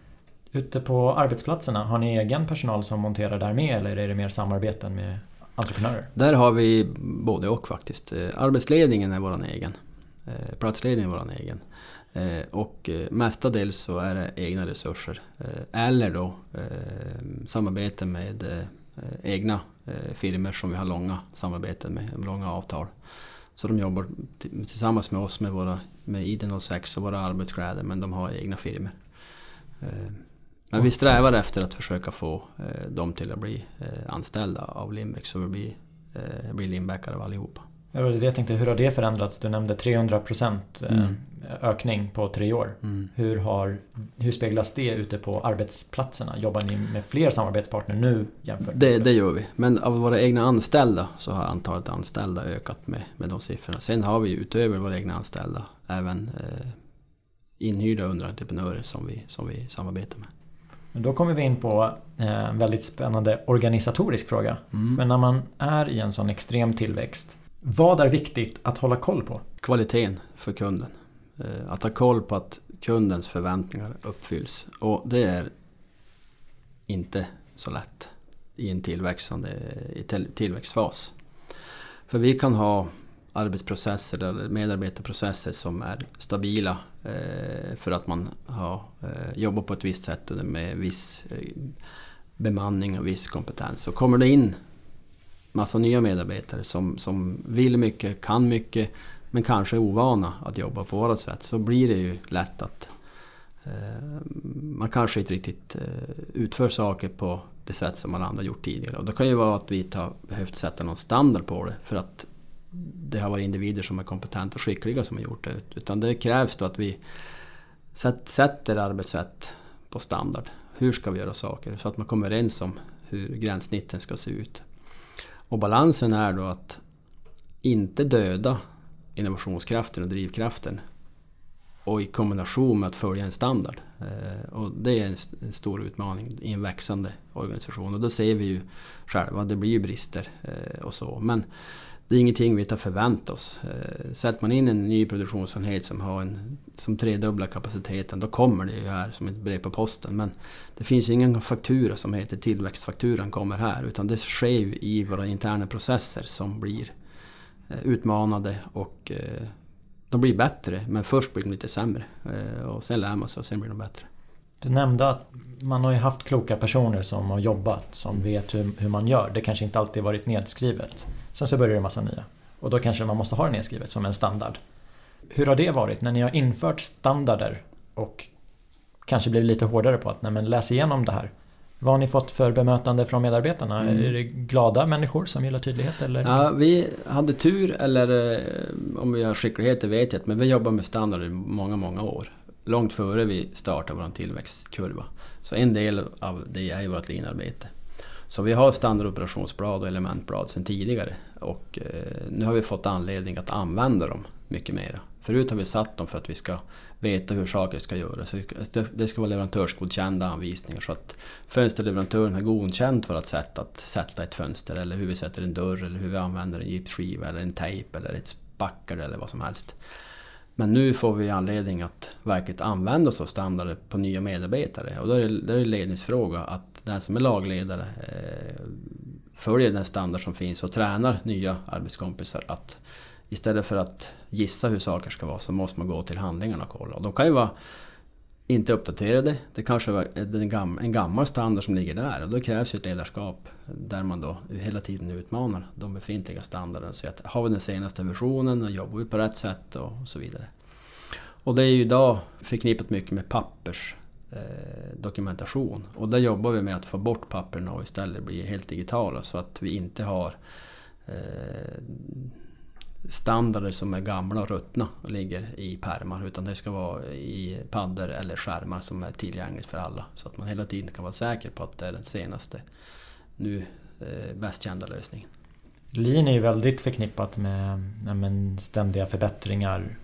Ute på arbetsplatserna, har ni egen personal som monterar där med eller är det mer samarbeten med entreprenörer? Där har vi både och faktiskt. Eh, arbetsledningen är vår egen. Eh, platsledningen vår egen. Eh, och eh, mestadels så är det egna resurser. Eller då samarbete med egna firmor som vi har långa samarbeten med, långa avtal. Så de jobbar tillsammans med oss med, våra, med ID06 och våra arbetskläder men de har egna firmor. Men vi strävar efter att försöka få dem till att bli anställda av Lindbäck så vi blir, blir Lindbäckare av Ja, det jag tänkte, hur har det förändrats? Du nämnde 300 procent mm ökning på tre år. Mm. Hur, har, hur speglas det ute på arbetsplatserna? Jobbar ni med fler samarbetspartner nu jämfört med det, det gör vi. Men av våra egna anställda så har antalet anställda ökat med, med de siffrorna. Sen har vi utöver våra egna anställda även eh, inhyrda underentreprenörer som vi, som vi samarbetar med. Då kommer vi in på eh, en väldigt spännande organisatorisk fråga. Mm. För när man är i en sån extrem tillväxt, vad är viktigt att hålla koll på? Kvaliteten för kunden. Eh, att ha koll på att kundens förväntningar uppfylls. Och det är inte så lätt i en tillväxande i tillväxtfas. För vi kan ha arbetsprocesser eller medarbetarprocesser som är stabila eh, för att man har eh, jobbat på ett visst sätt med viss bemanning och viss kompetens. Och kommer det in massa nya medarbetare som, som vill mycket, kan mycket men kanske är ovana att jobba på vårt sätt så blir det ju lätt att eh, man kanske inte riktigt eh, utför saker på det sätt som alla andra gjort tidigare. Och det kan ju vara att vi inte har behövt sätta någon standard på det för att det har varit individer som är kompetenta och skickliga som har gjort det. Utan det krävs då att vi sätter arbetssätt på standard. Hur ska vi göra saker? Så att man kommer överens om hur gränssnitten ska se ut. Och balansen är då att inte döda innovationskraften och drivkraften och i kombination med att följa en standard. Eh, och det är en stor utmaning i en växande organisation och då ser vi ju själva, det blir ju brister eh, och så. Men det är ingenting vi tar förvänta oss. Eh, sätter man in en ny produktionsenhet som har en som tredubblar kapaciteten, då kommer det ju här som ett brev på posten. Men det finns ingen faktura som heter tillväxtfakturan kommer här, utan det sker ju i våra interna processer som blir utmanade och de blir bättre, men först blir de lite sämre. Eh, och sen lär man sig och sen blir de bättre. Du nämnde att man har ju haft kloka personer som har jobbat, som vet hur, hur man gör. Det kanske inte alltid varit nedskrivet. Sen så börjar det en massa nya. Och då kanske man måste ha det nedskrivet som en standard. Hur har det varit när ni har infört standarder och kanske blivit lite hårdare på att nej men läs igenom det här. Vad har ni fått för bemötande från medarbetarna? Mm. Är det glada människor som gillar tydlighet? Eller? Ja, vi hade tur, eller eh, om vi har skicklighet det vet jag men vi jobbar med standard i många, många år. Långt före vi startade vår tillväxtkurva. Så en del av det är ju vårt linarbete. Så vi har standardoperationsblad och elementblad sedan tidigare och eh, nu har vi fått anledning att använda dem mycket mer. Förut har vi satt dem för att vi ska veta hur saker ska göras. Det ska vara leverantörsgodkända anvisningar så att fönsterleverantören har godkänt vårt sätt att sätta ett fönster eller hur vi sätter en dörr eller hur vi använder en gipsskiva eller en tejp eller ett spackel eller vad som helst. Men nu får vi anledning att verkligen använda oss av standarder på nya medarbetare och då är det, det är en ledningsfråga att den som är lagledare eh, följer den standard som finns och tränar nya arbetskompisar att istället för att gissa hur saker ska vara så måste man gå till handlingarna och kolla. Och de kan ju vara inte uppdaterade. Det kanske är en gammal standard som ligger där och då krävs ju ett ledarskap där man då hela tiden utmanar de befintliga standarderna. Så att har vi den senaste versionen och jobbar vi på rätt sätt och så vidare. Och det är ju idag förknippat mycket med pappers Eh, och där jobbar vi med att få bort papperna och istället bli helt digitala så att vi inte har eh, standarder som är gamla och ruttna och ligger i pärmar utan det ska vara i paddor eller skärmar som är tillgängligt för alla. Så att man hela tiden kan vara säker på att det är den senaste, nu eh, bäst kända lösningen. Lean är ju väldigt förknippat med, med ständiga förbättringar.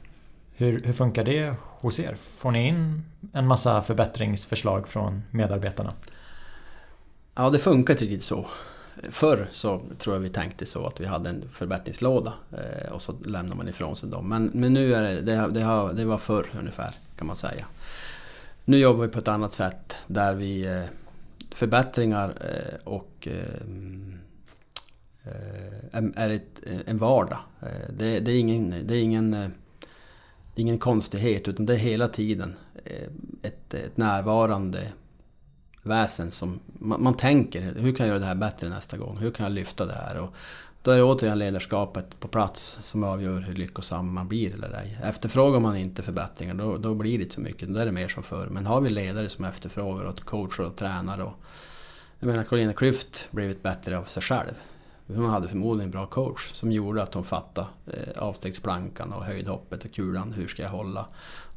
Hur, hur funkar det hos er? Får ni in en massa förbättringsförslag från medarbetarna? Ja, det funkar inte riktigt så. Förr så tror jag vi tänkte så att vi hade en förbättringslåda eh, och så lämnar man ifrån sig dem. Men, men nu är det, det, det, har, det var förr ungefär kan man säga. Nu jobbar vi på ett annat sätt där vi eh, förbättringar eh, och eh, eh, är ett, en vardag. Eh, det, det, är ingen, det är ingen, ingen konstighet utan det är hela tiden eh, ett, ett närvarande väsen som man, man, tänker, hur kan jag göra det här bättre nästa gång? Hur kan jag lyfta det här? Och då är det återigen ledarskapet på plats som avgör hur lyckosam man blir eller ej. Efterfrågar man inte förbättringar då, då blir det inte så mycket, då är det mer som förr. Men har vi ledare som efterfrågar och coacher och tränare och... Jag menar Carolina Klüft blivit bättre av sig själv. Hon hade förmodligen en bra coach som gjorde att hon fattade eh, avstegsplankan och höjdhoppet och kulan. Hur ska jag hålla?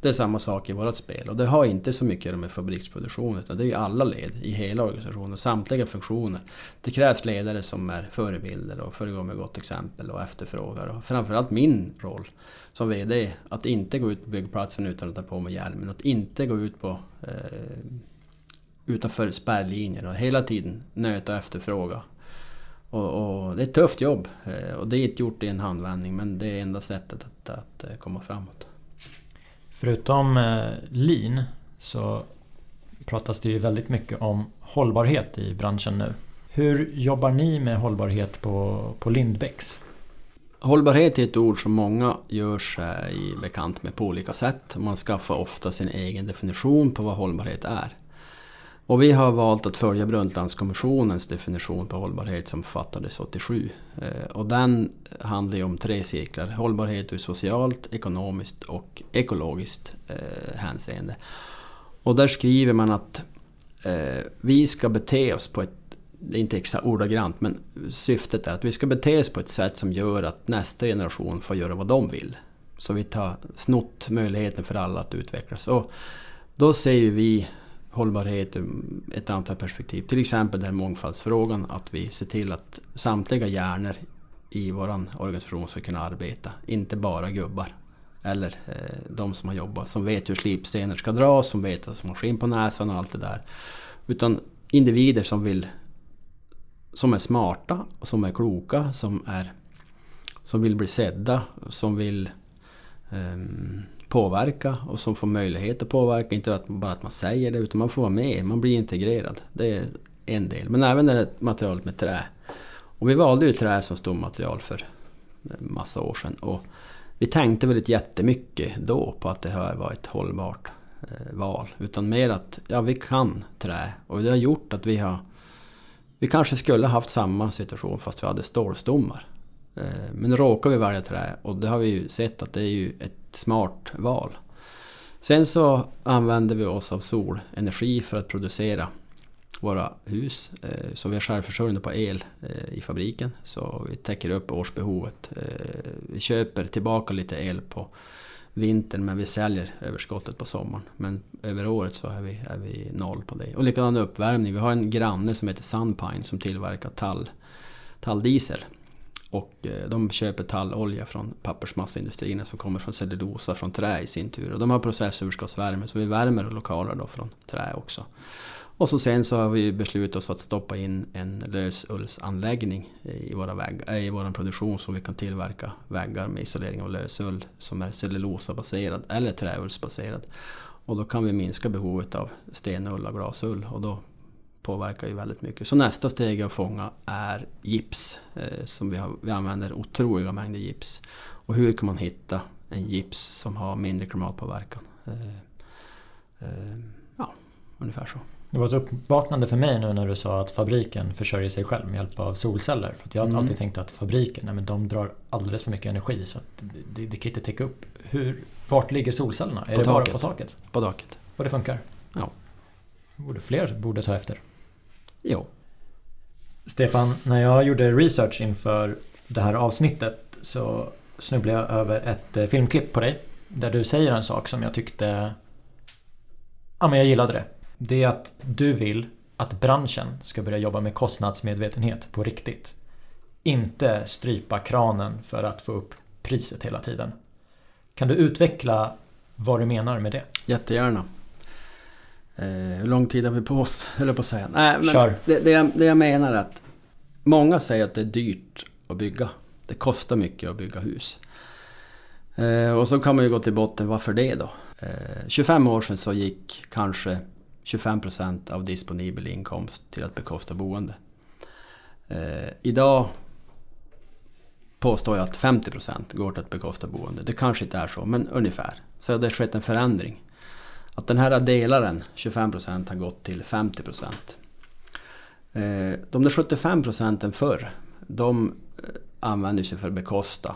Det är samma sak i vårt spel och det har inte så mycket med fabriksproduktion utan det är ju alla led i hela organisationen, samtliga funktioner. Det krävs ledare som är förebilder och föregår med gott exempel och efterfrågar. Och framförallt min roll som VD, att inte gå ut på byggplatsen utan att ta på mig hjälmen. Att inte gå ut på eh, utanför spärrlinjer och hela tiden nöta och efterfråga och, och, det är ett tufft jobb eh, och det är inte gjort i en handvändning men det är enda sättet att, att eh, komma framåt. Förutom eh, lean så pratas det ju väldigt mycket om hållbarhet i branschen nu. Hur jobbar ni med hållbarhet på, på Lindbäcks? Hållbarhet är ett ord som många gör sig bekant med på olika sätt. Man skaffar ofta sin egen definition på vad hållbarhet är. Och vi har valt att följa Brundtlandskommissionens definition på hållbarhet som fattades 87. Eh, och den handlar ju om tre cirklar. Hållbarhet ur socialt, ekonomiskt och ekologiskt eh, hänseende. Och där skriver man att eh, vi ska bete oss på ett, det är inte exakt ordagrant, men syftet är att vi ska bete oss på ett sätt som gör att nästa generation får göra vad de vill. Så vi tar snott möjligheten för alla att utvecklas. Och då ser ju vi hållbarhet ur ett antal perspektiv. Till exempel den mångfaldsfrågan, att vi ser till att samtliga hjärnor i vår organisation ska kunna arbeta, inte bara gubbar. eller eh, de som har jobbat, som vet hur slipstenar ska dras, som vet att man skinn på näsan och allt det där. Utan individer som vill som är smarta, som är kloka, som, är, som vill bli sedda, som vill um, påverka och som får möjlighet att påverka. Inte att, bara att man säger det, utan man får vara med, man blir integrerad. Det är en del. Men även det här materialet med trä. Och vi valde ju trä som stommaterial för en massa år sedan. Och vi tänkte väl inte jättemycket då på att det här var ett hållbart eh, val. Utan mer att ja, vi kan trä. Och det har gjort att vi har... Vi kanske skulle haft samma situation fast vi hade stålstommar. Eh, men nu råkar vi välja trä och det har vi ju sett att det är ju ett smart val. Sen så använder vi oss av solenergi för att producera våra hus. Eh, så vi är självförsörjande på el eh, i fabriken. Så vi täcker upp årsbehovet. Eh, vi köper tillbaka lite el på vintern men vi säljer överskottet på sommaren. Men över året så är vi, är vi noll på det. Och likadan uppvärmning. Vi har en granne som heter Sunpine som tillverkar tall, talldiesel. Och eh, de köper tallolja från pappersmassaindustrierna som kommer från cellulosa, från trä i sin tur. Och de har processöverskottsvärme så vi värmer lokaler då från trä också. Och så sen så har vi beslutat oss att stoppa in en lösullsanläggning i, våra väg, eh, i vår produktion så vi kan tillverka väggar med isolering av lösull som är cellulosabaserad eller träullsbaserad. Och då kan vi minska behovet av stenull och glasull och då påverkar ju väldigt mycket. Så nästa steg att fånga är gips. Eh, som vi, har, vi använder otroliga mängder gips. Och hur kan man hitta en gips som har mindre klimatpåverkan? Eh, eh, ja, ungefär så. Det var ett uppvaknande för mig nu när du sa att fabriken försörjer sig själv med hjälp av solceller. För jag har mm. alltid tänkt att fabriken, nej, men de drar alldeles för mycket energi så det, det kan inte täcka upp. Hur, vart ligger solcellerna? Är på det taket. bara på taket? På taket. Och det funkar? Ja. Borde fler borde ta efter. Jo. Stefan, när jag gjorde research inför det här avsnittet så snubblade jag över ett eh, filmklipp på dig. Där du säger en sak som jag tyckte... Ja, men jag gillade det. Det är att du vill att branschen ska börja jobba med kostnadsmedvetenhet på riktigt. Inte strypa kranen för att få upp priset hela tiden. Kan du utveckla vad du menar med det? Jättegärna. Eh, hur lång tid har vi på oss, <laughs> höll på att säga. Nej, men Kör. Det, det, jag, det jag menar är att många säger att det är dyrt att bygga. Det kostar mycket att bygga hus. Eh, och så kan man ju gå till botten, varför det då? Eh, 25 år sedan så gick kanske 25 procent av disponibel inkomst till att bekosta boende. Eh, idag påstår jag att 50 procent går till att bekosta boende. Det kanske inte är så, men ungefär. Så det har skett en förändring. Att den här delaren, 25 procent, har gått till 50 procent. Eh, de där 75 procenten förr, de eh, använder sig för att bekosta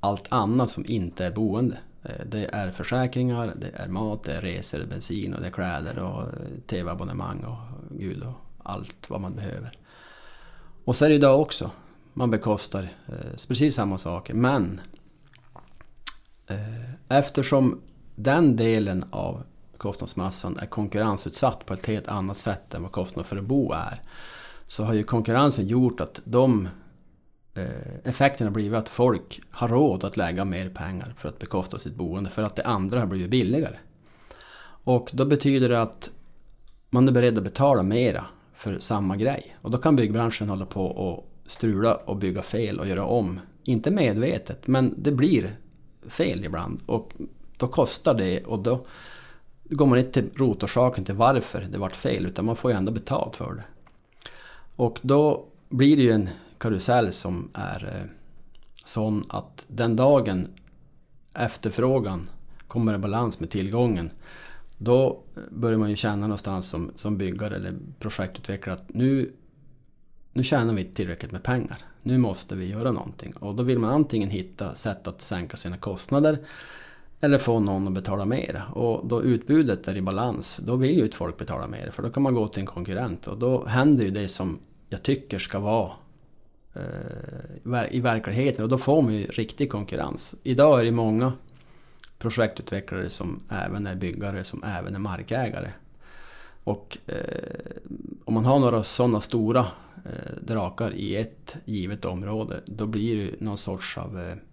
allt annat som inte är boende. Eh, det är försäkringar, det är mat, det är resor, det är bensin och det är kläder och tv-abonnemang och gud och allt vad man behöver. Och så är det idag också. Man bekostar precis samma saker men eftersom den delen av kostnadsmassan är konkurrensutsatt på ett helt annat sätt än vad kostnaden för att bo är så har ju konkurrensen gjort att de eh, effekterna effekten har blivit att folk har råd att lägga mer pengar för att bekosta sitt boende för att det andra har blivit billigare. Och då betyder det att man är beredd att betala mera för samma grej. Och då kan byggbranschen hålla på och strula och bygga fel och göra om. Inte medvetet, men det blir fel ibland. Och då kostar det och då går man inte till rotorsaken till varför det vart fel utan man får ju ändå betalt för det. Och då blir det ju en karusell som är eh, sån att den dagen efterfrågan kommer i balans med tillgången då eh, börjar man ju känna någonstans som, som byggare eller projektutvecklare att nu, nu tjänar vi tillräckligt med pengar. Nu måste vi göra någonting. Och då vill man antingen hitta sätt att sänka sina kostnader eller få någon att betala mer. Och då utbudet är i balans, då vill ju inte folk betala mer. För då kan man gå till en konkurrent och då händer ju det som jag tycker ska vara Eh, i verkligheten och då får man ju riktig konkurrens. Idag är det många projektutvecklare som även är byggare, som även är markägare. Och eh, om man har några sådana stora eh, drakar i ett givet område, då blir det någon sorts av eh, Eh,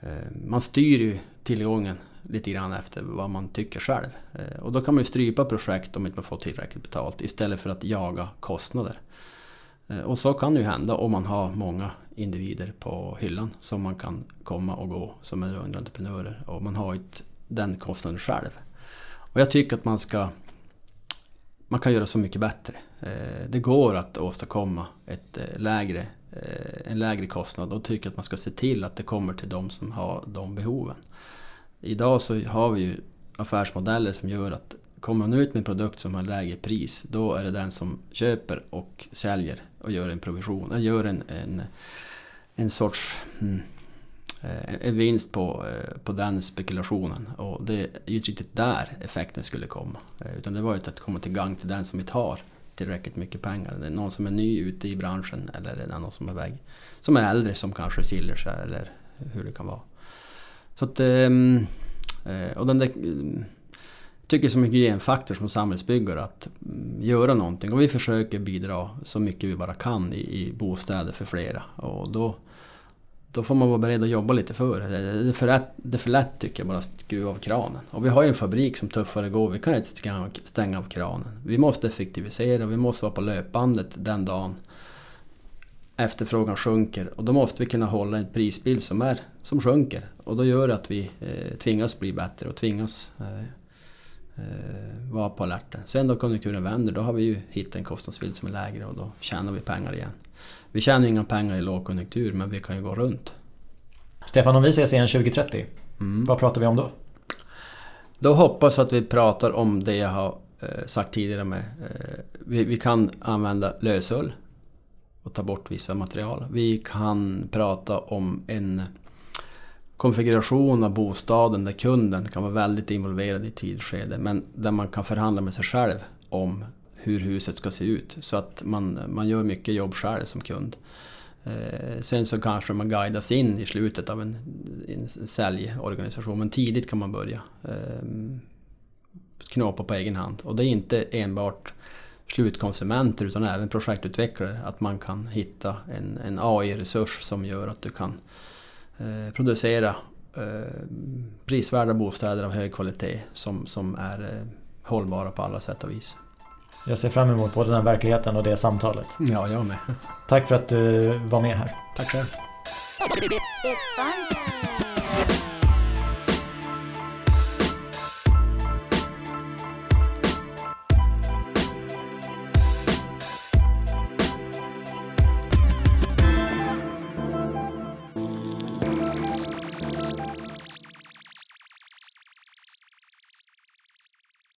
Eh, man styr ju tillgången lite grann efter vad man tycker själv. Eh, och då kan man ju strypa projekt om inte man får tillräckligt betalt istället för att jaga kostnader. Eh, och så kan det ju hända om man har många individer på hyllan som man kan komma och gå som är underentreprenörer och man har inte den kostnaden själv. Och jag tycker att man ska man kan göra så mycket bättre. Det går att åstadkomma ett lägre Eh, en lägre kostnad och tycker att man ska se till att det kommer till de som har de behoven. Idag så har vi ju affärsmodeller som gör att kommer man ut med en produkt som har lägre pris, då är det den som köper och säljer och gör en provision, eller gör en, en, en sorts mm, eh, en vinst på, på den spekulationen. Och det är ju inte riktigt där effekten skulle komma. Utan det var ju att komma till gang till den som inte har tillräckligt mycket pengar. Det är någon som är ny ute i branschen eller är någon som är väg, som är äldre som kanske skiljer sig eller hur det kan vara. Så att, ehm, eh, och den där, eh, tycker som hygienfaktor som samhällsbyggare att mm, göra någonting och vi försöker bidra så mycket vi bara kan i, i bostäder för flera. Och då då får man vara beredd att jobba lite för det. Är för, lätt, det är för lätt tycker jag bara att skruva av kranen. Och vi har ju en fabrik som tuffare går, vi kan inte stänga av kranen. Vi måste effektivisera, vi måste vara på löpbandet den dagen efterfrågan sjunker. Och då måste vi kunna hålla en prisbild som, är, som sjunker. Och då gör det att vi eh, tvingas bli bättre och tvingas eh, vara på alerten. Sen då konjunkturen vänder, då har vi ju hittat en kostnadsbild som är lägre och då tjänar vi pengar igen. Vi tjänar inga pengar i lågkonjunktur men vi kan ju gå runt. Stefan, om vi ses igen 2030, mm. vad pratar vi om då? Då hoppas jag att vi pratar om det jag har eh, sagt tidigare med. Eh, vi, vi, kan använda lösull och ta bort vissa material. Vi kan prata om en konfiguration av bostaden där kunden kan vara väldigt involverad i tidsskede men där man kan förhandla med sig själv om hur huset ska se ut. Så att man, man gör mycket jobb själv som kund. Eh, sen så kanske man guidas in i slutet av en, en säljorganisation, men tidigt kan man börja eh, knåpa på egen hand. Och det är inte enbart slutkonsumenter utan även projektutvecklare, att man kan hitta en, en AI-resurs som gör att du kan eh, producera eh, prisvärda bostäder av hög kvalitet som, som är eh, hållbara på alla sätt och vis. Jag ser fram emot både den verkligheten och det samtalet. Ja, jag med. Tack för att du var med här. Tack själv.